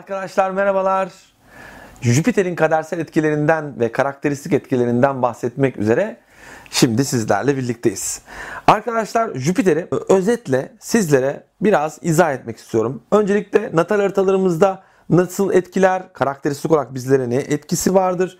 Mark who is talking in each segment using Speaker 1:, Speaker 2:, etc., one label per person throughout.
Speaker 1: Arkadaşlar merhabalar. Jüpiter'in kadersel etkilerinden ve karakteristik etkilerinden bahsetmek üzere şimdi sizlerle birlikteyiz. Arkadaşlar Jüpiter'i özetle sizlere biraz izah etmek istiyorum. Öncelikle natal haritalarımızda nasıl etkiler, karakteristik olarak bizlere ne etkisi vardır?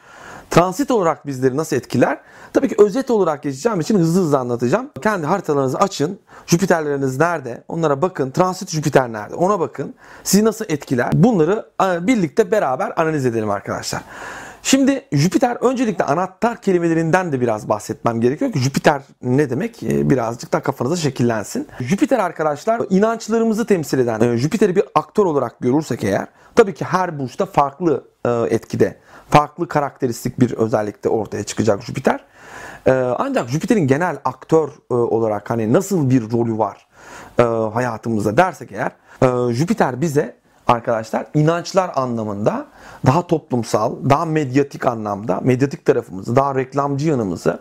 Speaker 1: Transit olarak bizleri nasıl etkiler? Tabii ki özet olarak geçeceğim için hızlı hızlı anlatacağım. Kendi haritalarınızı açın. Jüpiterleriniz nerede? Onlara bakın. Transit Jüpiter nerede? Ona bakın. Sizi nasıl etkiler? Bunları e, birlikte beraber analiz edelim arkadaşlar. Şimdi Jüpiter öncelikle anahtar kelimelerinden de biraz bahsetmem gerekiyor ki Jüpiter ne demek e, birazcık da kafanıza şekillensin. Jüpiter arkadaşlar inançlarımızı temsil eden e, Jüpiter'i bir aktör olarak görürsek eğer tabii ki her burçta farklı etkide farklı karakteristik bir özellikte ortaya çıkacak Jüpiter. Ee, ancak Jüpiter'in genel aktör e, olarak hani nasıl bir rolü var e, hayatımızda dersek eğer e, Jüpiter bize arkadaşlar inançlar anlamında daha toplumsal, daha medyatik anlamda, medyatik tarafımızı, daha reklamcı yanımızı,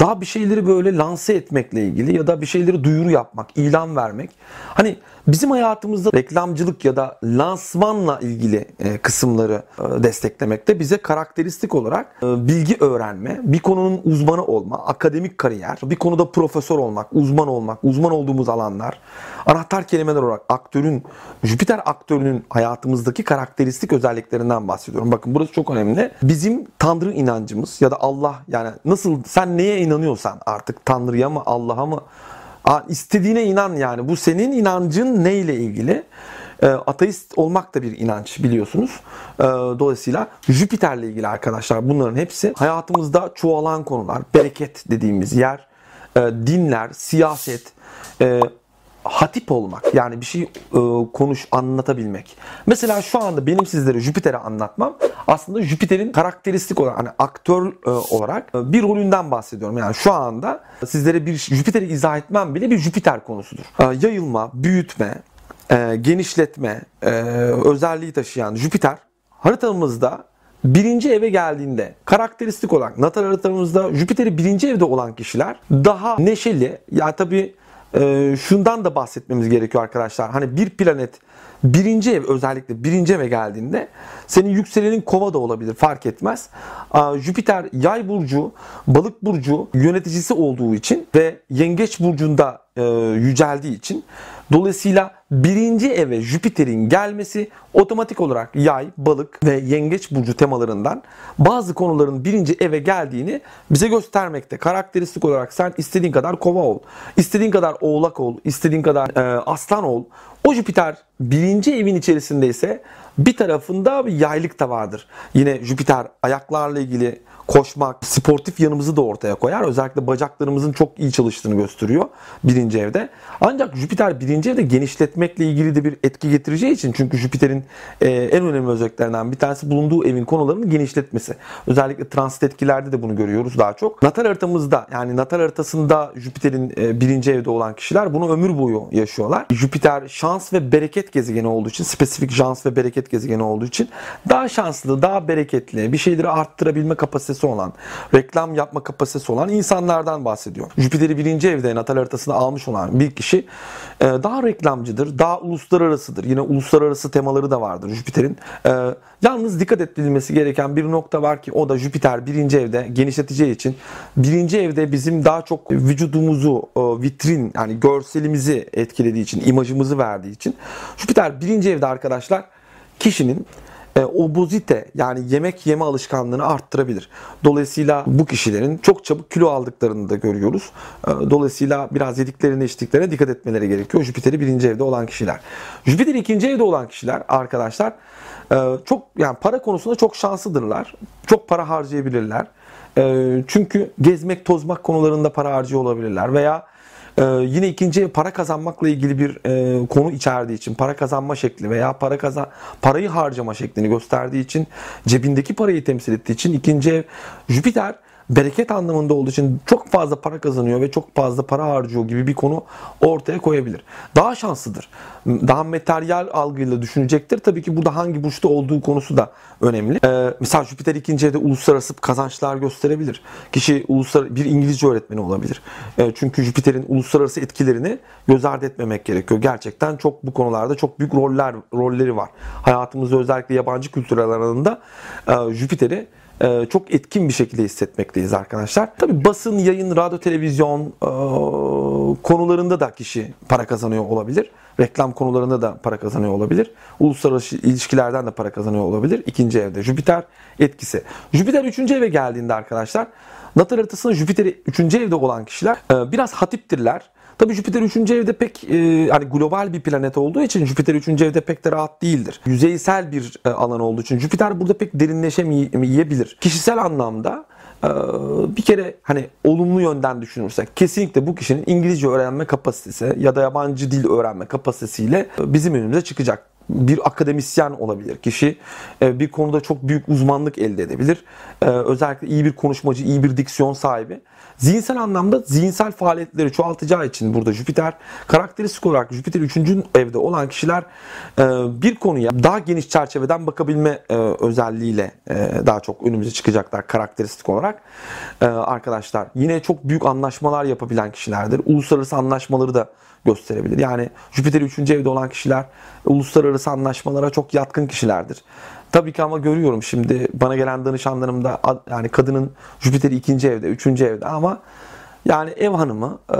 Speaker 1: daha bir şeyleri böyle lanse etmekle ilgili ya da bir şeyleri duyuru yapmak, ilan vermek. Hani bizim hayatımızda reklamcılık ya da lansmanla ilgili e, kısımları e, desteklemekte bize karakteristik olarak e, bilgi öğrenme, bir konunun uzmanı olma, akademik kariyer, bir konuda profesör olmak, uzman olmak, uzman olduğumuz alanlar, anahtar kelimeler olarak aktörün, Jüpiter aktörünün hayatımızdaki karakteristik özelliklerinden bahsediyorum. Bakın burası çok önemli. Bizim Tanrı inancımız ya da Allah yani nasıl sen neye inanıyorsan artık Tanrı'ya mı Allah'a mı istediğine inan yani. Bu senin inancın neyle ilgili? E, ateist olmak da bir inanç biliyorsunuz. E, dolayısıyla Jüpiter'le ilgili arkadaşlar bunların hepsi hayatımızda çoğalan konular. Bereket dediğimiz yer, e, dinler, siyaset, e, hatip olmak yani bir şey e, konuş anlatabilmek. Mesela şu anda benim sizlere Jüpiter'i anlatmam aslında Jüpiter'in karakteristik olarak hani aktör e, olarak e, bir rolünden bahsediyorum. Yani şu anda sizlere bir Jüpiter'i izah etmem bile bir Jüpiter konusudur. E, yayılma, büyütme, e, genişletme e, özelliği taşıyan Jüpiter haritamızda birinci eve geldiğinde karakteristik olarak natal haritamızda Jüpiter'i birinci evde olan kişiler daha neşeli ya tabii şundan da bahsetmemiz gerekiyor arkadaşlar. Hani bir planet birinci ev özellikle birinci eve geldiğinde senin yükselenin kova da olabilir fark etmez. Jüpiter yay burcu, balık burcu yöneticisi olduğu için ve yengeç burcunda e, yüceldiği için dolayısıyla birinci eve Jüpiter'in gelmesi otomatik olarak yay, balık ve yengeç burcu temalarından bazı konuların birinci eve geldiğini bize göstermekte. Karakteristik olarak sen istediğin kadar kova ol, istediğin kadar oğlak ol, istediğin kadar e, aslan ol. O Jüpiter birinci evin içerisindeyse bir tarafında bir yaylık da vardır. Yine Jüpiter ayaklarla ilgili koşmak, sportif yanımızı da ortaya koyar. Özellikle bacaklarımızın çok iyi çalıştığını gösteriyor birinci evde. Ancak Jüpiter birinci evde genişletmekle ilgili de bir etki getireceği için çünkü Jüpiter'in e, en önemli özelliklerinden bir tanesi bulunduğu evin konularını genişletmesi. Özellikle transit etkilerde de bunu görüyoruz daha çok. Natal haritamızda yani natal haritasında Jüpiter'in e, birinci evde olan kişiler bunu ömür boyu yaşıyorlar. Jüpiter şans ve bereket gezegeni olduğu için, spesifik şans ve bereket gezegeni olduğu için daha şanslı, daha bereketli, bir şeyleri arttırabilme kapasitesi olan, reklam yapma kapasitesi olan insanlardan bahsediyor. Jüpiter'i birinci evde natal haritasında almış olan bir kişi e, daha reklamcıdır, daha uluslararasıdır. Yine uluslararası temaları da vardır Jüpiter'in. E, yalnız dikkat edilmesi gereken bir nokta var ki o da Jüpiter birinci evde genişleteceği için birinci evde bizim daha çok vücudumuzu e, vitrin yani görselimizi etkilediği için, imajımızı verdiği için Jüpiter birinci evde arkadaşlar kişinin e, obozite yani yemek yeme alışkanlığını arttırabilir. Dolayısıyla bu kişilerin çok çabuk kilo aldıklarını da görüyoruz. E, dolayısıyla biraz yediklerine içtiklerine dikkat etmeleri gerekiyor. Jüpiter'i birinci evde olan kişiler. Jüpiter ikinci evde olan kişiler arkadaşlar e, çok yani para konusunda çok şanslıdırlar. Çok para harcayabilirler. E, çünkü gezmek tozmak konularında para harcıyor olabilirler veya ee, yine ikinci para kazanmakla ilgili bir e, konu içerdiği için para kazanma şekli veya para kazan parayı harcama şeklini gösterdiği için cebindeki parayı temsil ettiği için ikinci ev Jüpiter bereket anlamında olduğu için çok fazla para kazanıyor ve çok fazla para harcıyor gibi bir konu ortaya koyabilir. Daha şanslıdır. Daha materyal algıyla düşünecektir. Tabii ki burada hangi burçta olduğu konusu da önemli. Ee, mesela Jüpiter ikinci evde uluslararası kazançlar gösterebilir. Kişi uluslar bir İngilizce öğretmeni olabilir. Ee, çünkü Jüpiter'in uluslararası etkilerini göz ardı etmemek gerekiyor. Gerçekten çok bu konularda çok büyük roller rolleri var. Hayatımızda özellikle yabancı kültürel alanında e, Jüpiter'i e, çok etkin bir şekilde hissetmekteyiz arkadaşlar. Tabi basın, yayın, radyo, televizyon e, konularında da kişi para kazanıyor olabilir. Reklam konularında da para kazanıyor olabilir. Uluslararası ilişkilerden de para kazanıyor olabilir. İkinci evde Jüpiter etkisi. Jüpiter üçüncü eve geldiğinde arkadaşlar Natal haritasında Jüpiter 3. evde olan kişiler biraz hatiptirler. Tabii Jüpiter 3. evde pek e, hani global bir planet olduğu için Jüpiter 3. evde pek de rahat değildir. Yüzeysel bir e, alan olduğu için Jüpiter burada pek derinleşemeyebilir. Kişisel anlamda e, bir kere hani olumlu yönden düşünürsek kesinlikle bu kişinin İngilizce öğrenme kapasitesi ya da yabancı dil öğrenme kapasitesiyle bizim önümüze çıkacak bir akademisyen olabilir kişi. E, bir konuda çok büyük uzmanlık elde edebilir. E, özellikle iyi bir konuşmacı, iyi bir diksiyon sahibi. Zihinsel anlamda zihinsel faaliyetleri çoğaltacağı için burada Jüpiter karakteristik olarak Jüpiter 3. evde olan kişiler e, bir konuya daha geniş çerçeveden bakabilme özelliğiyle daha çok önümüze çıkacaklar karakteristik olarak. Arkadaşlar yine çok büyük anlaşmalar yapabilen kişilerdir. Uluslararası anlaşmaları da gösterebilir. Yani Jüpiter 3. evde olan kişiler uluslararası anlaşmalara çok yatkın kişilerdir. Tabii ki ama görüyorum şimdi bana gelen danışanlarımda yani kadının Jüpiter 2. evde, 3. evde ama yani ev hanımı e,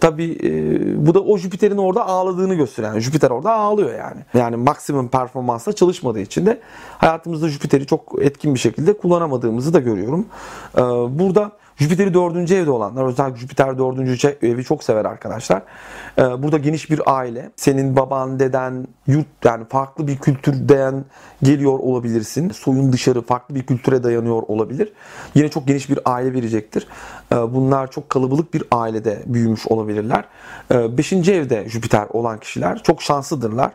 Speaker 1: tabii e, bu da o Jüpiter'in orada ağladığını gösteriyor. Yani Jüpiter orada ağlıyor yani. Yani maksimum performansla çalışmadığı için de hayatımızda Jüpiter'i çok etkin bir şekilde kullanamadığımızı da görüyorum. E, burada Jüpiter'i dördüncü evde olanlar özellikle Jüpiter dördüncü evi çok sever arkadaşlar. Ee, burada geniş bir aile. Senin baban, deden, yurt yani farklı bir kültürden geliyor olabilirsin. Soyun dışarı farklı bir kültüre dayanıyor olabilir. Yine çok geniş bir aile verecektir. Ee, bunlar çok kalabalık bir ailede büyümüş olabilirler. Ee, beşinci evde Jüpiter olan kişiler çok şanslıdırlar.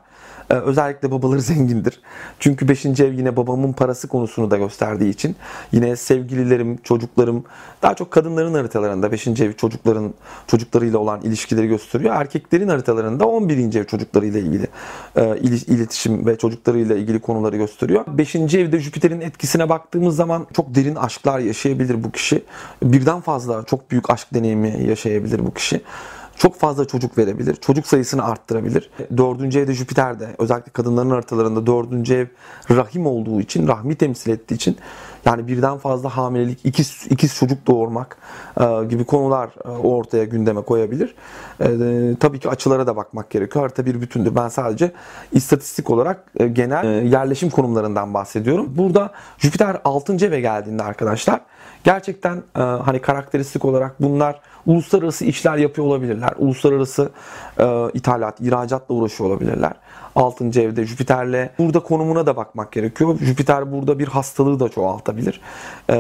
Speaker 1: Ee, özellikle babaları zengindir. Çünkü 5. ev yine babamın parası konusunu da gösterdiği için yine sevgililerim, çocuklarım daha çok kadınların haritalarında 5. ev çocukların çocuklarıyla olan ilişkileri gösteriyor. Erkeklerin haritalarında 11. ev çocuklarıyla ilgili e, iletişim ve çocuklarıyla ilgili konuları gösteriyor. 5. evde Jüpiter'in etkisine baktığımız zaman çok derin aşklar yaşayabilir bu kişi. Birden fazla çok büyük aşk deneyimi yaşayabilir bu kişi çok fazla çocuk verebilir. Çocuk sayısını arttırabilir. Dördüncü evde Jüpiter de özellikle kadınların haritalarında dördüncü ev rahim olduğu için, rahmi temsil ettiği için yani birden fazla hamilelik, ikiz, ikiz çocuk doğurmak e, gibi konular e, ortaya gündeme koyabilir. E, e, tabii ki açılara da bakmak gerekiyor. Harita bir bütündür. Ben sadece istatistik olarak e, genel e, yerleşim konumlarından bahsediyorum. Burada Jüpiter 6. eve geldiğinde arkadaşlar gerçekten e, hani karakteristik olarak bunlar uluslararası işler yapıyor olabilirler. Uluslararası e, ithalat, ihracatla uğraşıyor olabilirler. 6. evde Jüpiter'le burada konumuna da bakmak gerekiyor. Jüpiter burada bir hastalığı da çoğaltabilir. Ee,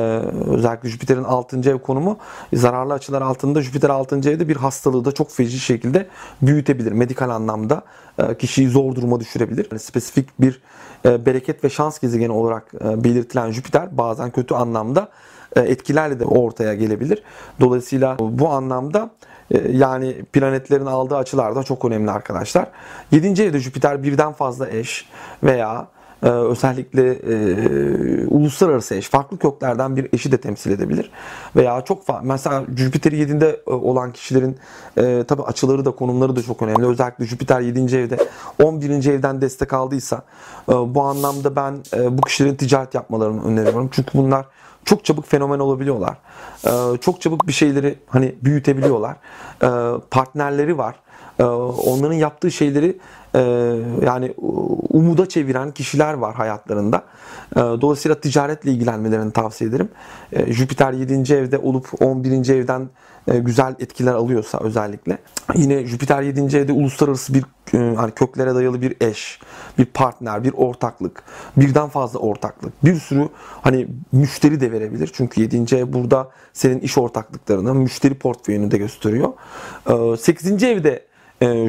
Speaker 1: özellikle Jüpiter'in 6. ev konumu zararlı açılar altında Jüpiter 6. evde bir hastalığı da çok feci şekilde büyütebilir. Medikal anlamda e, kişiyi zor duruma düşürebilir. Yani spesifik bir e, bereket ve şans gezegeni olarak e, belirtilen Jüpiter bazen kötü anlamda e, etkilerle de ortaya gelebilir. Dolayısıyla bu anlamda e, yani planetlerin aldığı açılar da çok önemli arkadaşlar. 7. evde Jüpiter birden fazla eş veya ee, özellikle e, uluslararası eş, farklı köklerden bir eşi de temsil edebilir. Veya çok farklı, mesela Jüpiter 7'de e, olan kişilerin e, tabi açıları da konumları da çok önemli. Özellikle Jüpiter 7. evde 11. evden destek aldıysa e, bu anlamda ben e, bu kişilerin ticaret yapmalarını öneriyorum. Çünkü bunlar çok çabuk fenomen olabiliyorlar. Ee, çok çabuk bir şeyleri hani büyütebiliyorlar. Ee, partnerleri var. Ee, onların yaptığı şeyleri yani umuda çeviren kişiler var hayatlarında. Dolayısıyla ticaretle ilgilenmelerini tavsiye ederim. Jüpiter 7. evde olup 11. evden e, güzel etkiler alıyorsa özellikle. Yine Jüpiter 7. evde uluslararası bir e, hani köklere dayalı bir eş, bir partner, bir ortaklık, birden fazla ortaklık, bir sürü hani müşteri de verebilir. Çünkü 7. ev burada senin iş ortaklıklarını, müşteri portföyünü de gösteriyor. 8. E, evde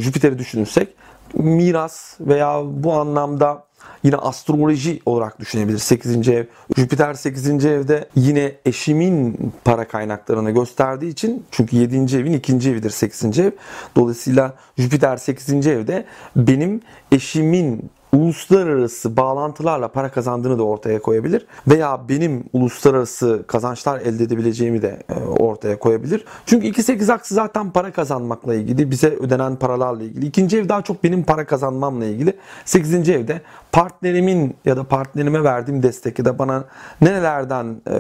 Speaker 1: Jüpiter'i düşünürsek miras veya bu anlamda yine astroloji olarak düşünebilir 8. ev. Jüpiter 8. evde yine eşimin para kaynaklarını gösterdiği için çünkü 7. evin 2. evidir 8. ev. Dolayısıyla Jüpiter 8. evde benim eşimin uluslararası bağlantılarla para kazandığını da ortaya koyabilir. Veya benim uluslararası kazançlar elde edebileceğimi de e, ortaya koyabilir. Çünkü 2-8 aksı zaten para kazanmakla ilgili, bize ödenen paralarla ilgili. İkinci ev daha çok benim para kazanmamla ilgili. 8. evde partnerimin ya da partnerime verdiğim destek ya da bana nerelerden e,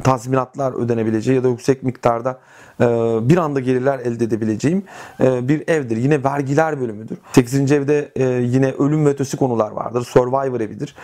Speaker 1: tazminatlar ödenebileceği ya da yüksek miktarda bir anda gelirler elde edebileceğim e, bir evdir. Yine vergiler bölümüdür. 8. evde e, yine ölüm ve ötesi konular vardır. Survivor evidir.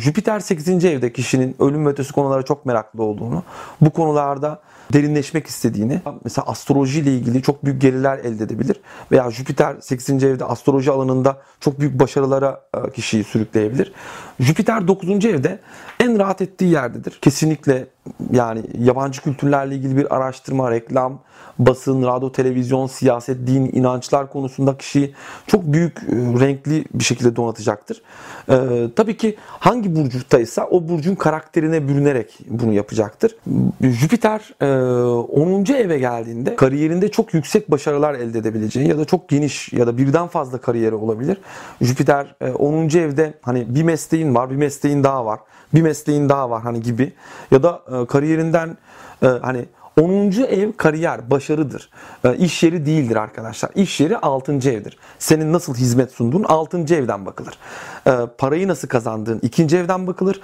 Speaker 1: Jüpiter 8. evde kişinin ölüm ve ötesi konulara çok meraklı olduğunu, bu konularda derinleşmek istediğini, mesela astroloji ile ilgili çok büyük gelirler elde edebilir veya Jüpiter 8. evde astroloji alanında çok büyük başarılara kişiyi sürükleyebilir. Jüpiter 9. evde en rahat ettiği yerdedir. Kesinlikle yani yabancı kültürlerle ilgili bir araştırma, reklam, basın, radyo, televizyon, siyaset, din, inançlar konusunda kişiyi çok büyük e, renkli bir şekilde donatacaktır. Ee, tabii ki hangi burcuktaysa o burcun karakterine bürünerek bunu yapacaktır. Jüpiter e, 10. eve geldiğinde kariyerinde çok yüksek başarılar elde edebileceği ya da çok geniş ya da birden fazla kariyeri olabilir. Jüpiter e, 10. evde hani bir mesleğin var, bir mesleğin daha var, bir mesleğin daha var hani gibi ya da e, kariyerinden e, hani 10. ev kariyer, başarıdır. E, iş yeri değildir arkadaşlar. İş yeri 6. evdir. Senin nasıl hizmet sunduğun 6. evden bakılır. E, parayı nasıl kazandığın 2. evden bakılır.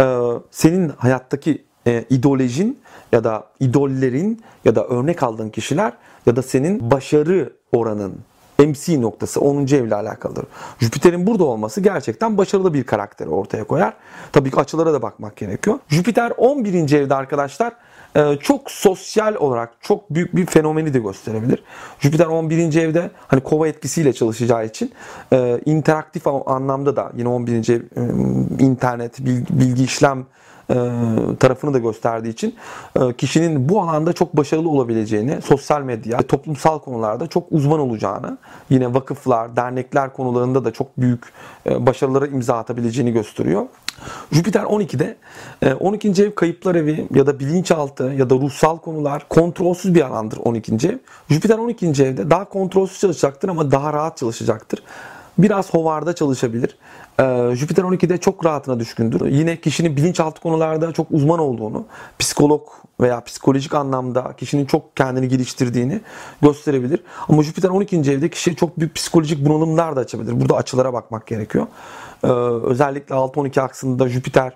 Speaker 1: E, senin hayattaki e, ideolojin ya da idollerin ya da örnek aldığın kişiler ya da senin başarı oranın MC noktası 10. evle alakalıdır. Jüpiter'in burada olması gerçekten başarılı bir karakteri ortaya koyar. Tabii ki açılara da bakmak gerekiyor. Jüpiter 11. evde arkadaşlar e, çok sosyal olarak çok büyük bir fenomeni de gösterebilir. Jüpiter 11. evde hani kova etkisiyle çalışacağı için e, interaktif anlamda da yine 11. ev e, internet, bilgi işlem tarafını da gösterdiği için e, kişinin bu alanda çok başarılı olabileceğini, sosyal medya toplumsal konularda çok uzman olacağını, yine vakıflar, dernekler konularında da çok büyük e, başarılara imza atabileceğini gösteriyor. Jüpiter 12'de 12. ev kayıplar evi ya da bilinçaltı ya da ruhsal konular kontrolsüz bir alandır 12. ev. Jüpiter 12. evde daha kontrolsüz çalışacaktır ama daha rahat çalışacaktır. Biraz hovarda çalışabilir. Ee, Jüpiter 12'de çok rahatına düşkündür. Yine kişinin bilinçaltı konularda çok uzman olduğunu, psikolog veya psikolojik anlamda kişinin çok kendini geliştirdiğini gösterebilir. Ama Jüpiter 12. evde kişiye çok büyük psikolojik bunalımlar da açabilir. Burada açılara bakmak gerekiyor. Ee, özellikle 6-12 aksında Jüpiter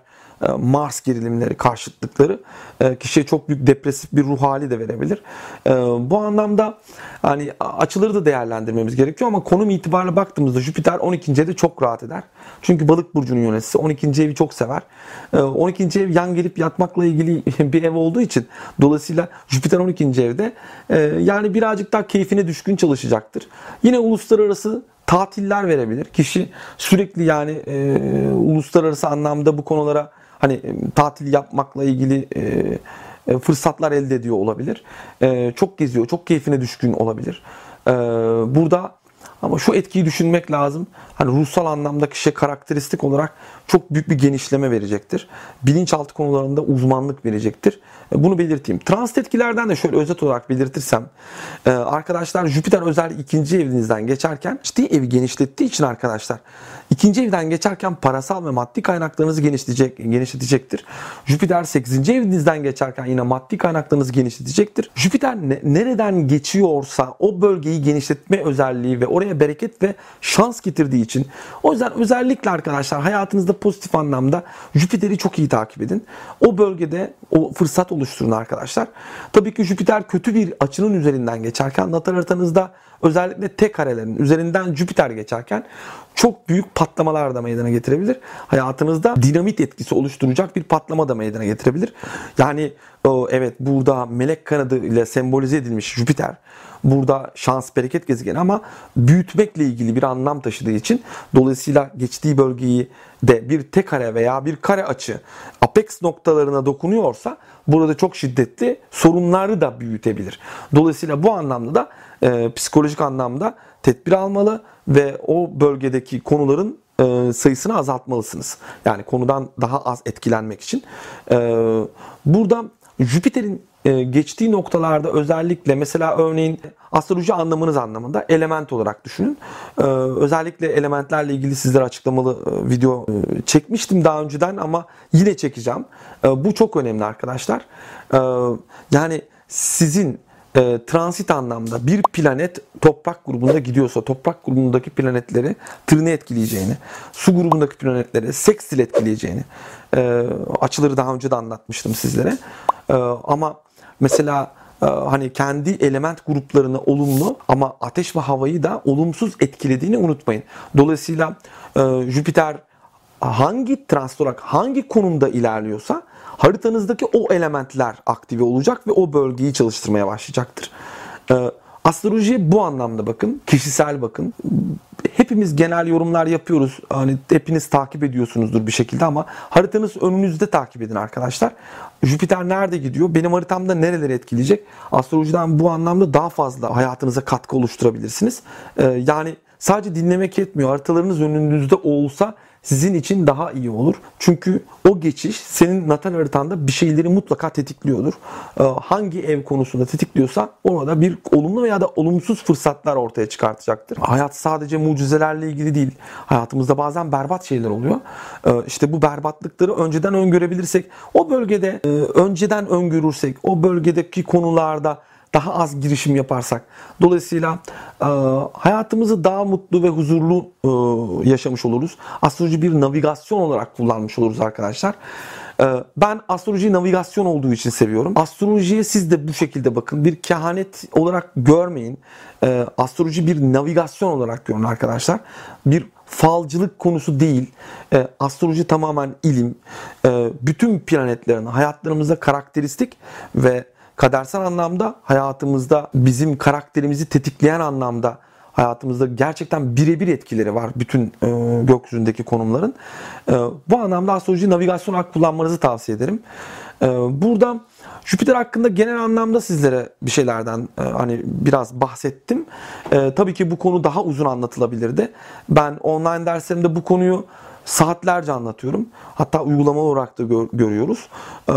Speaker 1: Mars gerilimleri, karşıtlıkları e, kişiye çok büyük depresif bir ruh hali de verebilir. E, bu anlamda hani açıları da değerlendirmemiz gerekiyor ama konum itibariyle baktığımızda Jüpiter 12. evde çok rahat eder. Çünkü balık burcunun yöneticisi 12. evi çok sever. 12. ev yan gelip yatmakla ilgili bir ev olduğu için dolayısıyla Jüpiter 12. evde yani birazcık daha keyfine düşkün çalışacaktır. Yine uluslararası tatiller verebilir. Kişi sürekli yani e, uluslararası anlamda bu konulara hani tatil yapmakla ilgili e, e, fırsatlar elde ediyor olabilir. E, çok geziyor, çok keyfine düşkün olabilir. E, burada ama şu etkiyi düşünmek lazım. Hani ruhsal anlamda kişiye karakteristik olarak çok büyük bir genişleme verecektir. Bilinçaltı konularında uzmanlık verecektir. E, bunu belirteyim. Transit etkilerden de şöyle özet olarak belirtirsem. E, arkadaşlar Jüpiter özellikle ikinci evinizden geçerken ciddi evi genişlettiği için arkadaşlar ikinci evden geçerken parasal ve maddi kaynaklarınızı genişletecek, genişletecektir. Jüpiter 8. evinizden geçerken yine maddi kaynaklarınızı genişletecektir. Jüpiter ne, nereden geçiyorsa o bölgeyi genişletme özelliği ve oraya bereket ve şans getirdiği için o yüzden özellikle arkadaşlar hayatınızda pozitif anlamda Jüpiter'i çok iyi takip edin. O bölgede o fırsat oluşturun arkadaşlar. Tabii ki Jüpiter kötü bir açının üzerinden geçerken natal haritanızda özellikle tek karelerin üzerinden Jüpiter geçerken çok büyük patlamalar da meydana getirebilir. Hayatınızda dinamit etkisi oluşturacak bir patlama da meydana getirebilir. Yani evet burada melek kanadı ile sembolize edilmiş Jüpiter burada şans bereket gezegeni ama büyütmekle ilgili bir anlam taşıdığı için dolayısıyla geçtiği bölgeyi de bir tek kare veya bir kare açı apex noktalarına dokunuyorsa burada çok şiddetli sorunları da büyütebilir. Dolayısıyla bu anlamda da e, psikolojik anlamda tedbir almalı ve o bölgedeki konuların e, sayısını azaltmalısınız. Yani konudan daha az etkilenmek için. E, burada Jüpiter'in e, geçtiği noktalarda özellikle mesela örneğin astroloji anlamınız anlamında element olarak düşünün. Özellikle elementlerle ilgili sizlere açıklamalı video çekmiştim daha önceden ama yine çekeceğim. Bu çok önemli arkadaşlar. Yani sizin transit anlamda bir planet toprak grubunda gidiyorsa toprak grubundaki planetleri tırını etkileyeceğini, su grubundaki planetleri sekstil etkileyeceğini açıları daha önce de anlatmıştım sizlere. Ama Mesela e, hani kendi element gruplarını olumlu ama ateş ve havayı da olumsuz etkilediğini unutmayın. Dolayısıyla e, Jüpiter hangi transit olarak hangi konumda ilerliyorsa haritanızdaki o elementler aktive olacak ve o bölgeyi çalıştırmaya başlayacaktır. E, astroloji bu anlamda bakın, kişisel bakın. Hepimiz genel yorumlar yapıyoruz. Hani hepiniz takip ediyorsunuzdur bir şekilde ama haritanız önünüzde takip edin arkadaşlar. Jüpiter nerede gidiyor? Benim haritamda nereleri etkileyecek? Astrolojiden bu anlamda daha fazla hayatınıza katkı oluşturabilirsiniz. Ee, yani sadece dinlemek yetmiyor. Haritalarınız önünüzde olsa sizin için daha iyi olur. Çünkü o geçiş senin natal haritanda bir şeyleri mutlaka tetikliyordur. Ee, hangi ev konusunda tetikliyorsa orada bir olumlu veya da olumsuz fırsatlar ortaya çıkartacaktır. Hayat sadece mucizelerle ilgili değil. Hayatımızda bazen berbat şeyler oluyor. Ee, işte bu berbatlıkları önceden öngörebilirsek, o bölgede e, önceden öngörürsek, o bölgedeki konularda daha az girişim yaparsak. Dolayısıyla e, hayatımızı daha mutlu ve huzurlu e, yaşamış oluruz. Astroloji bir navigasyon olarak kullanmış oluruz arkadaşlar. E, ben astrolojiyi navigasyon olduğu için seviyorum. Astrolojiye siz de bu şekilde bakın. Bir kehanet olarak görmeyin. E, astroloji bir navigasyon olarak görün arkadaşlar. Bir falcılık konusu değil. E, astroloji tamamen ilim. E, bütün planetlerin hayatlarımızda karakteristik ve kadersel anlamda hayatımızda bizim karakterimizi tetikleyen anlamda hayatımızda gerçekten birebir etkileri var bütün e, gökyüzündeki konumların. E, bu anlamda astroloji navigasyon olarak kullanmanızı tavsiye ederim. E, burada Jüpiter hakkında genel anlamda sizlere bir şeylerden e, hani biraz bahsettim. E, tabii ki bu konu daha uzun anlatılabilirdi. Ben online derslerimde bu konuyu saatlerce anlatıyorum. Hatta uygulama olarak da gör, görüyoruz. E,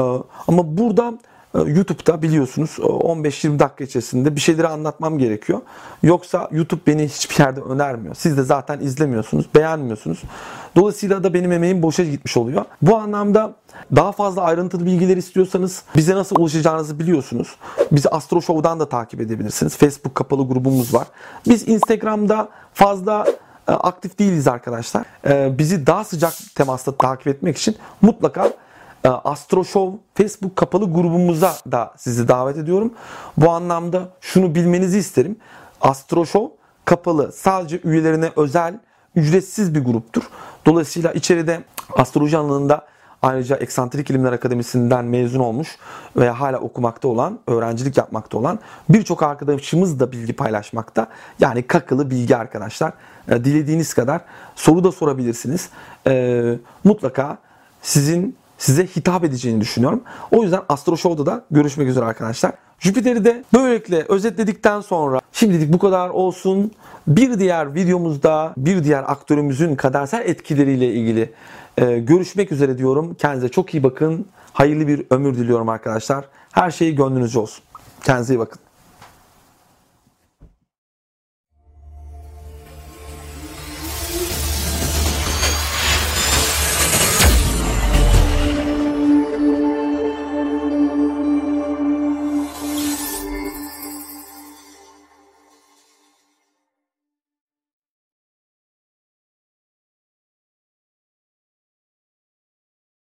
Speaker 1: ama burada YouTube'da biliyorsunuz 15-20 dakika içerisinde bir şeyleri anlatmam gerekiyor. Yoksa YouTube beni hiçbir yerde önermiyor. Siz de zaten izlemiyorsunuz, beğenmiyorsunuz. Dolayısıyla da benim emeğim boşa gitmiş oluyor. Bu anlamda daha fazla ayrıntılı bilgiler istiyorsanız bize nasıl ulaşacağınızı biliyorsunuz. Bizi Astro Show'dan da takip edebilirsiniz. Facebook kapalı grubumuz var. Biz Instagram'da fazla e, aktif değiliz arkadaşlar. E, bizi daha sıcak temasta takip etmek için mutlaka ee, Astro Show Facebook kapalı grubumuza da sizi davet ediyorum. Bu anlamda şunu bilmenizi isterim. Astro Show kapalı, sadece üyelerine özel, ücretsiz bir gruptur. Dolayısıyla içeride astroloji alanında ayrıca Eksantrik İlimler Akademisi'nden mezun olmuş veya hala okumakta olan, öğrencilik yapmakta olan birçok arkadaşımız da bilgi paylaşmakta. Yani kakılı bilgi arkadaşlar. Ee, dilediğiniz kadar soru da sorabilirsiniz. Ee, mutlaka sizin size hitap edeceğini düşünüyorum. O yüzden Astro Show'da da görüşmek üzere arkadaşlar. Jüpiter'i de böylelikle özetledikten sonra şimdilik bu kadar olsun. Bir diğer videomuzda bir diğer aktörümüzün kadersel etkileriyle ilgili e, görüşmek üzere diyorum. Kendinize çok iyi bakın. Hayırlı bir ömür diliyorum arkadaşlar. Her şey gönlünüzce olsun. Kendinize iyi bakın.